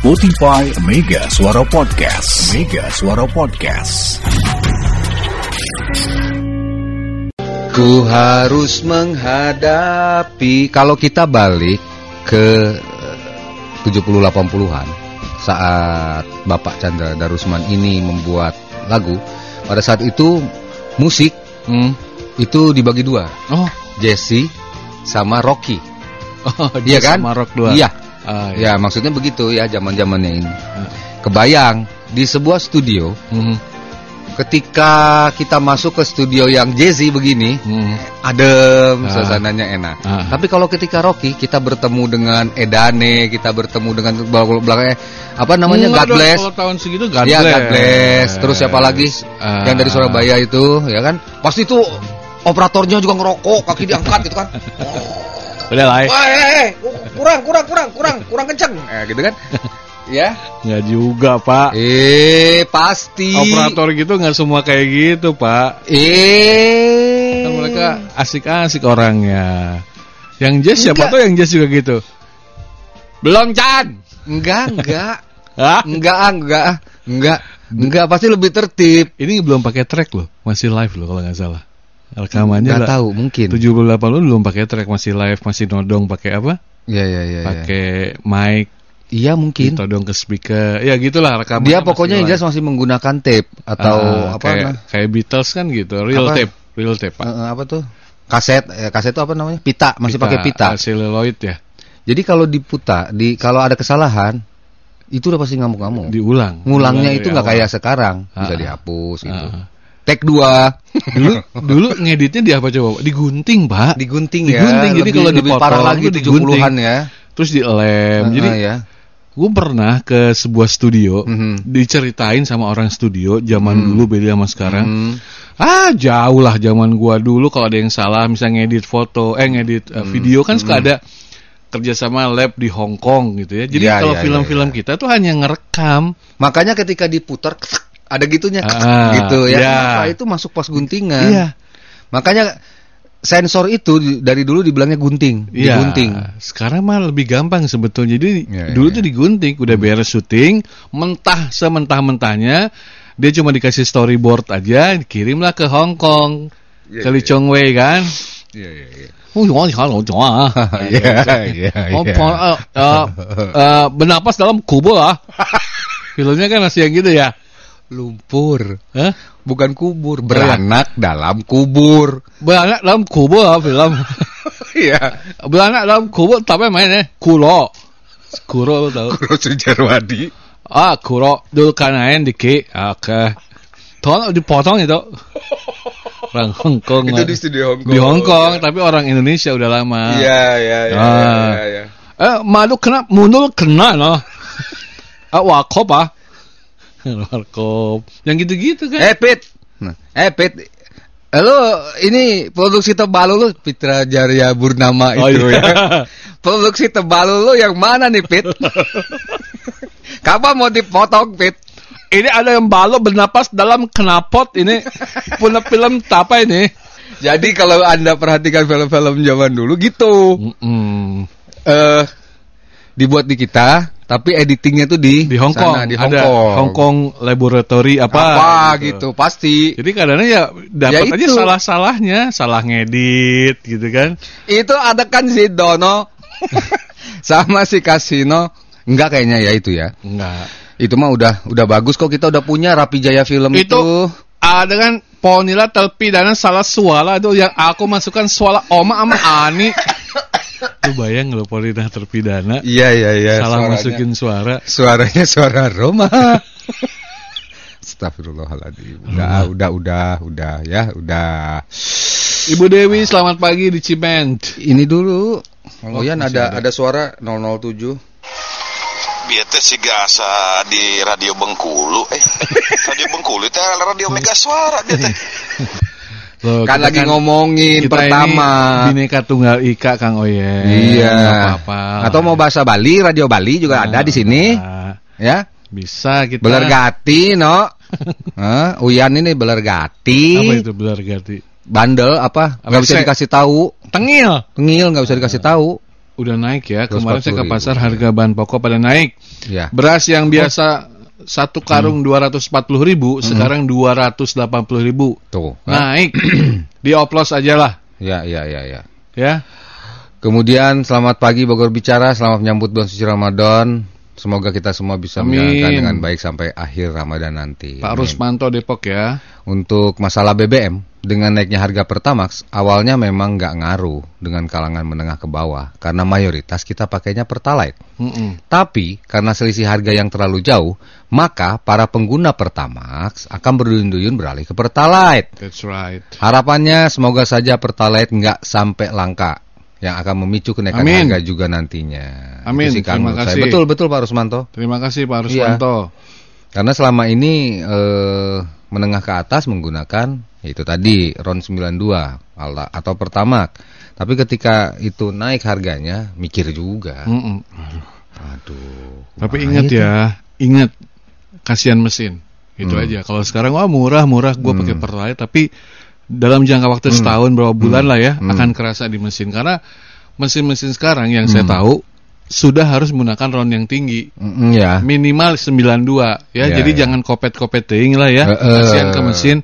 Spotify Mega Suara Podcast. Mega Suara Podcast. Ku harus menghadapi kalau kita balik ke 70-80-an saat Bapak Chandra Darusman ini membuat lagu pada saat itu musik Hmm. itu dibagi dua Oh, Jesse sama Rocky oh Jazz kan sama rock dua. iya Ah, ya maksudnya begitu ya zaman zamannya ini Ah. kebayang di sebuah studio Mhm. ketika kita masuk ke studio yang Jesse begini Mhm. adem Ah. suasananya enak. Ah. Tapi kalau ketika Rocky kita bertemu dengan Edane, kita bertemu dengan belakang belakangnya apa namanya Enggak God dong, Bless. Kalau tahun segitu God Ya Bless. God Bless. Terus siapa lagi Ah. yang dari Surabaya itu, ya kan? Pasti tuh operatornya juga ngerokok, kaki diangkat gitu kan. Udah lah. Wah, eh, eh, kurang, kurang, kurang, kurang, kurang kenceng. Eh, gitu kan? ya. Enggak juga, Pak. Eh, pasti. Operator gitu nggak semua kayak gitu, Pak. Eh. Kan mereka asik-asik orangnya. Yang jazz siapa Enggak. tuh yang jazz juga gitu? Belum, Chan. enggak, enggak. Hah? Enggak, ah, enggak, ah. enggak, enggak pasti lebih tertib. Ini belum pakai track loh, masih live loh kalau nggak salah. Rekamannya Enggak lah. tahu, mungkin. 78 lu belum pakai track, masih live, masih nodong pakai apa? Iya, iya, iya. iya. Pakai mic, Iya mungkin. ditodong ke speaker. Ya gitulah rekamannya. Dia pokoknya yang jelas masih menggunakan tape atau Ah, apa kayak, nah, kayak Beatles kan gitu, real Apa? tape, real tape, Pak. eh, apa tuh? Kaset, eh, kaset itu apa namanya? Pita, masih pakai pita. ah, Celluloid ya, Jadi kalau diputar, di kalau ada kesalahan itu udah pasti ngamuk-ngamuk. diulang. Ngulangnya Diulang itu dari nggak kayak sekarang, bisa Ah. dihapus gitu. Ah. Take dua, Dulu dulu ngeditnya di apa coba? Digunting, Pak. digunting ya. Digunting, jadi lebih, kalau lebih dipotong parah lagi digunting. 70-an ya. Terus dilem. Ah, Jadi ya. gue pernah ke sebuah studio, Mhm. diceritain sama orang studio zaman Hmm. dulu beda sama sekarang. Hmm. Ah, jauh lah zaman gua dulu kalau ada yang salah misalnya ngedit foto, eh ngedit uh, Hmm. video kan suka ada kerjasama lab di Hong Kong gitu ya. Jadi Ya, kalau ya, film-film ya, ya. kita tuh hanya ngerekam. Makanya ketika diputar ada gitunya Ah, gitu ya. ya. Kenapa itu masuk pas guntingan. Iya. Makanya sensor itu dari dulu dibilangnya gunting, Iya. digunting. Sekarang mah lebih gampang sebetulnya. Jadi Iya, dulu iya. tuh digunting, udah beres syuting, mentah sementah-mentahnya, dia cuma dikasih storyboard aja, dikirimlah ke Hong Kong. Iya, ke Lee Chong Wei kan. Iya iya iya. Oh, ya. Iya iya iya. eh, eh, bernapas dalam kubur ah. Filmnya kan masih yang gitu ya. Lumpur, Hah? bukan kubur, beranak dalam kubur. Beranak dalam kubur film. Iya. Beranak dalam kubur tapi mainnya kuro. Kuro lu tahu. Kuro Sujarwadi. Ah, kuro dulu kanain dikit. Oke. Tolong dipotong itu. Orang Hong Kong. Itu di studio Hong Kong. Di Hong Kong, tapi orang Indonesia udah lama. Iya iya iya Ah. iya iya. Eh, malu kena, mundur kena loh. Ah, wakop ah. Warkop. Yang gitu-gitu kan. Eh Pit. Nah, eh Pit. Lo ini produksi tebal lu Pitra Jaya Burnama Oh, itu iya. ya. Produksi tebal lu yang mana nih Pit? Kapan mau dipotong Pit? Ini ada yang balo bernapas dalam knalpot ini. Punya film apa ini? Jadi kalau anda perhatikan film-film zaman dulu gitu, Mm-mm. eh dibuat di kita, tapi editingnya tuh di Di Hong Kong. sana, di Hong ada Kong. Hong Kong Laboratory apa, Apa gitu, pasti. Jadi kadang-kadang ya dapat Ya aja itu. salah-salahnya, salah ngedit gitu kan. Itu ada kan si Dono sama si Kasino. Enggak kayaknya ya itu ya. Enggak. Itu mah udah udah bagus kok kita udah punya Rapi Jaya film itu. Itu ada kan Ponila terpidana salah suara itu yang aku masukkan suara Oma sama Ani. Lu bayang lo Ponila terpidana Iya iya iya. salah suaranya. masukin suara. Suaranya suara Roma. Astagfirullahaladzim. Udah, udah, udah, udah, ya, udah. Ibu Dewi selamat pagi di Ciment. Ini dulu. Oh, Yan masih ada, ada. ada suara 007. Biar teh si gasa di radio Bengkulu eh radio Bengkulu itu radio Mega Suara dia teh Loh, Kan lagi ngomongin kita pertama. Ini bineka tunggal ika Kang Oyen. Iya. Apa-apa. Atau mau bahasa Bali, Radio Bali juga ada di sini. Nah, Ya. Bisa kita. Belergati, no. Hah, Uyan ini belergati. Apa itu belergati? Bandel apa? Nggak bisa dikasih tahu. Tengil. Tengil nggak bisa dikasih tahu. udah naik ya. Kemarin saya ke 240.000, pasar harga bahan pokok pada naik. Ya. Beras yang biasa satu karung Hmm. 240 ribu, sekarang 280 ribu. Tuh. Naik. Dioplos aja lah. Ya, ya, ya, ya. Ya. Kemudian selamat pagi Bogor Bicara, selamat menyambut bulan suci Ramadan. Semoga kita semua bisa Amin. menjalankan dengan baik sampai akhir Ramadan nanti. Pak Amin. Rusmanto Depok ya. Untuk masalah BBM, dengan naiknya harga Pertamax, awalnya memang nggak ngaruh dengan kalangan menengah ke bawah, karena mayoritas kita pakainya Pertalite. Mm-mm. Tapi, karena selisih harga yang terlalu jauh, maka para pengguna Pertamax akan berduyun-duyun beralih ke Pertalite. That's right. Harapannya semoga saja Pertalite nggak sampai langka yang akan memicu kenaikan Amin. harga juga nantinya. Amin, Itu sih terima saya. kasih. Betul betul Pak Rusmanto. Terima kasih Pak Iya. Rusmanto. Karena selama ini eh, menengah ke atas menggunakan itu tadi RON 92 ala- atau Pertamax. Tapi ketika itu naik harganya mikir juga. Mm-mm. Aduh. Tapi ingat itu? ya, ingat kasihan mesin. Itu Hmm. aja. Kalau sekarang wah murah murah gue pakai Pertalite tapi dalam jangka waktu setahun berapa bulan lah ya Hmm. akan kerasa di mesin karena mesin-mesin sekarang yang saya Hmm. tahu sudah harus menggunakan RON yang tinggi. Mm, ya. Minimal 92 ya. Ya, Jadi ya. jangan kopet-kopet ting lah ya. Eh. Kasihan ke mesin.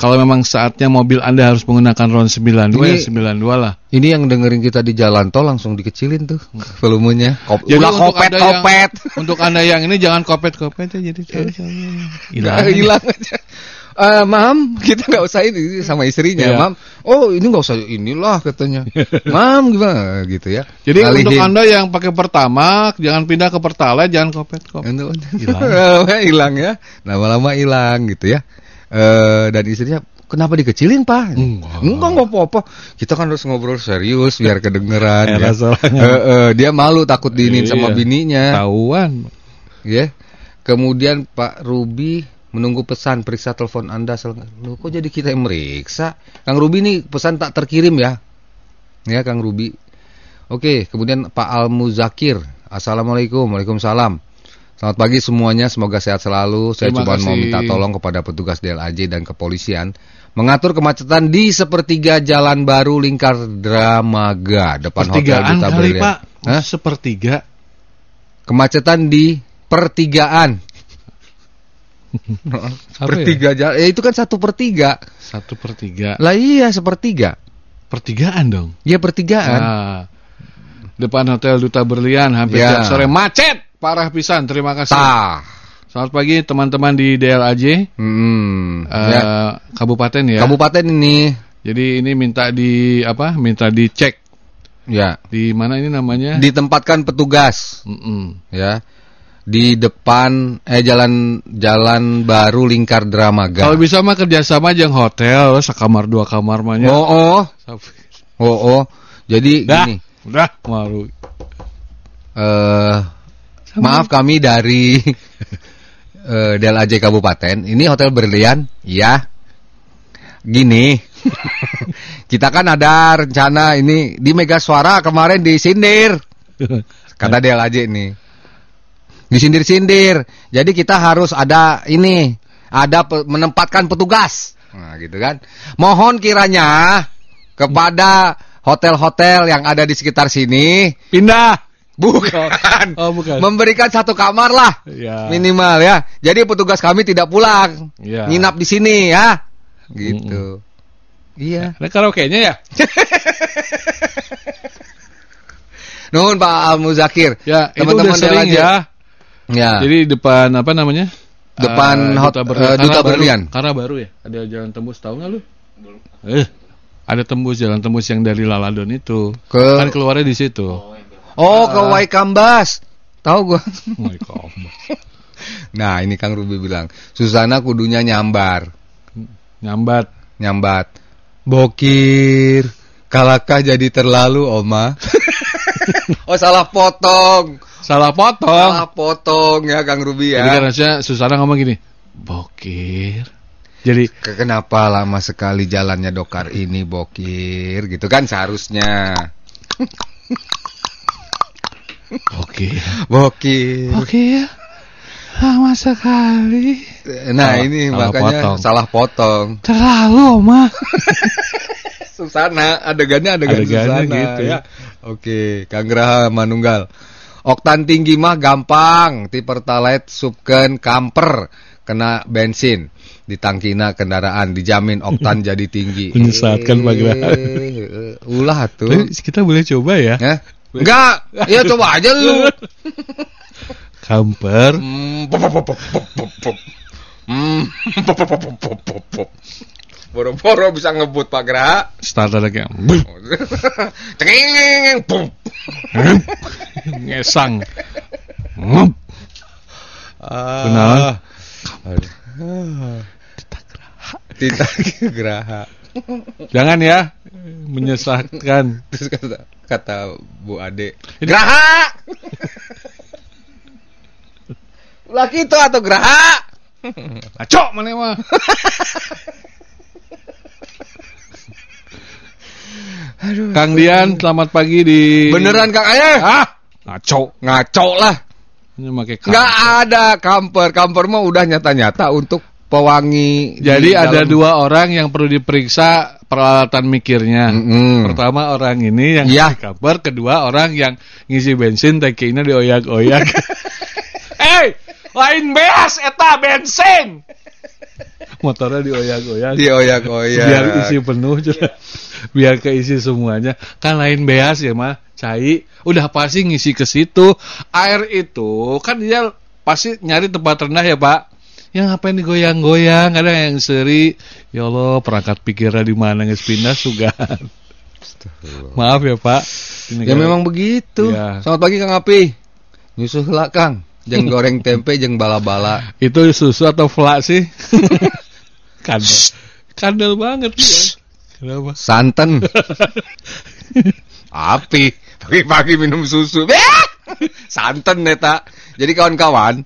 Kalau memang saatnya mobil Anda harus menggunakan RON 92 Ini- ya 92 lah. Ini yang dengerin kita di jalan tol langsung dikecilin tuh volumenya. Kop Jadi ulah untuk kopet Anda yang- kopet. Untuk Anda yang ini jangan kopet-kopet ya jadi Hilang, hilang aja. Eh, mam, kita nggak usah ini sama istrinya, Iya. mam. Oh, ini nggak usah inilah katanya. mam gimana gitu ya. Jadi Ngalihin. untuk Anda yang pakai Pertamax jangan pindah ke Pertalite, jangan kopet-kopet. Itu- Hilang. Ya. Lama-lama hilang gitu ya. Eh dan istrinya kenapa dikecilin, Pak? Enggak. Enggak, enggak apa-apa. Kita kan harus ngobrol serius biar kedengeran Eh, ya. masalahnya. Eh, eh, dia malu takut diinin sama Iya. bininya. Tahuan. Ya. Kemudian Pak Ruby menunggu pesan periksa telepon Anda. Loh, kok jadi kita yang meriksa? Kang Ruby nih pesan tak terkirim ya. Ya, Kang Ruby. Oke, kemudian Pak Al Muzakir. Assalamualaikum. Waalaikumsalam. Selamat pagi semuanya, semoga sehat selalu. Saya Terima cuma mau minta tolong kepada petugas DLAJ dan kepolisian mengatur kemacetan di sepertiga Jalan Baru Lingkar Dramaga depan Hotel Pertigaan Duta kali Brilian. Pak. Hah? Sepertiga. Kemacetan di pertigaan. Pertiga jalan, ya itu kan satu per tiga. Satu per tiga. Lah iya sepertiga. Pertigaan dong. Ya pertigaan. Nah, depan Hotel Duta Berlian hampir Ya. jam sore macet. Parah pisan. Terima kasih. Tah. Selamat pagi teman-teman di DLAJ Hmm. eh, ya. Kabupaten ya. Kabupaten ini. Jadi ini minta di apa? Minta dicek Ya. di mana ini namanya? Ditempatkan petugas. Mm-mm. Ya. Di depan eh jalan jalan baru Lingkar Dramaga. Kalau bisa mah kerjasama jeung hotel, sekamar dua kamar mahnya. Oh oh. Oh oh. Jadi Dah, gini. udah malu. eh maaf kami dari eh DLAJ Kabupaten. Ini Hotel Berlian, ya. Gini. kita kan ada rencana ini di Mega Suara kemarin disindir. Kata DLAJ ini. Disindir-sindir. Jadi kita harus ada ini, ada pe- menempatkan petugas. Nah, gitu kan. Mohon kiranya kepada hotel-hotel yang ada di sekitar sini Pindah. Bukan. Oh, bukan. Memberikan satu kamar lah. Ya. Minimal ya. Jadi petugas kami tidak pulang. Ya. Nginap di sini ya. Gitu. Iya. Ada karaoke-nya ya? Nuhun Pak Al Muzakir. Ya, Teman-teman ya. Ya. Jadi depan apa namanya? Depan Eh, hot- eh, Duta Karena baru- Berlian. Karena baru ya. Ada jalan tembus tahu nggak lu? Eh, ada tembus jalan tembus yang dari Laladon itu. Ke- Kan keluarnya di situ. Oh, ke Waikambas. Tahu gua. God. Nah, ini Kang Ruby bilang, Susana kudunya nyambar. Nyambat. Nyambat. Bokir. Kalakah jadi terlalu, Oma? oh, salah potong. Salah potong. Salah potong ya Kang Ruby Jadi kan ya. harusnya Susana ngomong gini. Bokir. Jadi Ke- Kenapa lama sekali jalannya dokar ini bokir gitu kan seharusnya. Bokir. Bokir. Bokir. Lama sekali. Nah, Salah- ini salah makanya potong. salah potong. Terlalu, Oma. Susana, adegannya adegan Adegannya Susana gitu. ya. Oke, Kang Graha Manunggal. Oktan tinggi mah gampang, ti pertalite subken kamper kena bensin di tangkina kendaraan dijamin oktan jadi tinggi. Menyesatkan, Pak Graha. Eh, Ulah tuh. Tapi kita boleh coba ya. Ya? Enggak, ya coba aja lu. Kamper. Pop, pop, pop, pop, pop, pop. Pop, pop, pop, pop, pop, pop. Boro-boro bisa ngebut Pak Graha. Starter lagi. Cengeng, pum. Ngesang. Ah. Benar. Tita Graha. Jangan ya menyesatkan. Terus kata kata Bu Ade, Graha. Laki itu atau Graha? Acok mana mah. Kang Dian, selamat pagi di Beneran Kang Ayah? Ah, ngaco. Ngaco lah. Nggak ada kamper. Kamper mah udah nyata-nyata untuk pewangi. Jadi di ada dalam- dua orang yang perlu diperiksa peralatan mikirnya. Mm-mm. Pertama orang ini yang ngisi kabar, kedua orang yang ngisi bensin tangkinya dioyak-oyak. Hei, lain beas eta bensin. Motornya dioyak-oyak. Dioyak-oyak. Biar isi penuh juga. Biar keisi semuanya. Kan lain beas ya mah, cai. Udah pasti ngisi ke situ. Air itu kan dia pasti nyari tempat rendah ya, Pak. Yang ngapain digoyang-goyang, ada yang seri. Ya Allah, perangkat pikirnya di mana nges pindah sugan. Maaf ya, Pak. Ini Ya kan- memang begitu. Iya. Selamat pagi Kang Api. Nyusuh lah Kang. Jeng goreng tempe, jeng bala-bala. Itu susu atau flak sih? Kandel. Kandel banget ya. Kenapa? Santen. Api. Pagi-pagi minum susu. Beh! Santen neta. Jadi kawan-kawan,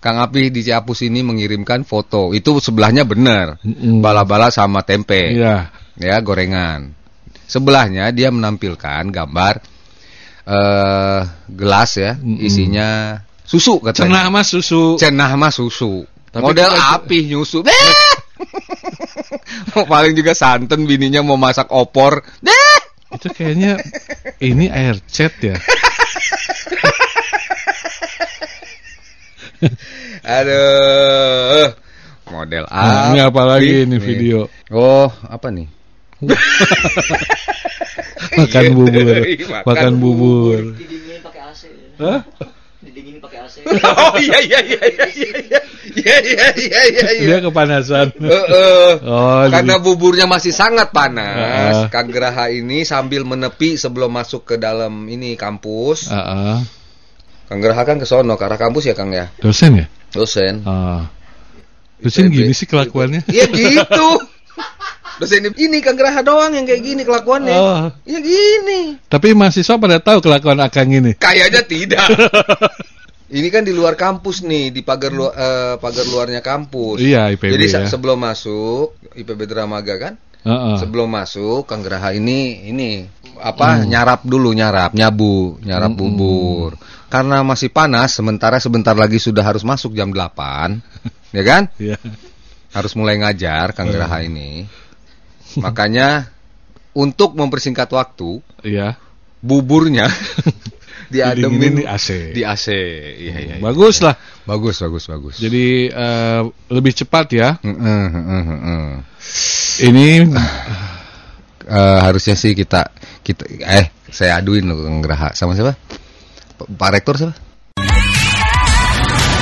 Kang Api di Ciapus ini mengirimkan foto. Itu sebelahnya benar. Bala-bala sama tempe. Iya. Ya, gorengan. Sebelahnya dia menampilkan gambar eh gelas ya, isinya susu katanya. Cenah mah susu. Cenah mah susu. Tapi Model kita- api nyusu. Paling juga santen bininya mau masak opor. Beh! Itu kayaknya ini air cat ya. Aduh. Model Nah, api. ini apa lagi ini video? Oh, apa nih? Makan Iya, bubur. makan Makan bubur. pakai AC Hah? Didinginin pakai AC Oh iya iya iya iya iya. Iya iya iya iya iya. Dia kepanasan. Heeh. Oh, Karena jadi- buburnya masih sangat panas, Heeh. Kang Geraha ini sambil menepi sebelum masuk ke dalam ini kampus. Ah, ah. Kang Geraha kan ke sono ke arah kampus ya Kang ya, dosen ya? dosen. Ah. Dosen gini sih kelakuannya. Iya gitu. Dosen ini, ini Kang Geraha doang yang kayak gini kelakuannya. Oh. Iya gini. Tapi mahasiswa pada tahu kelakuan Akang ini. Kayaknya tidak. Ini kan di luar kampus nih, di pagar luar eh, pagar luarnya kampus. Iya, IPB Jadi ya. sebelum masuk IPB Dramaga kan, Heeh. sebelum masuk Kang Geraha ini ini apa nyarap dulu nyarap nyabu nyarap Hmm. bubur karena masih panas sementara sebentar lagi sudah harus masuk jam 8 ya kan Iya. harus mulai ngajar Kang Geraha ini makanya untuk mempersingkat waktu Iya. buburnya diademin di AC. di AC iya iya, iya. Bagus lah. bagus bagus bagus Jadi eh, lebih cepat ya. Heeh, heeh, heeh. Ini Eh, harusnya sih kita kita eh saya aduin loh Geraha sama siapa? Pak Rektor siapa?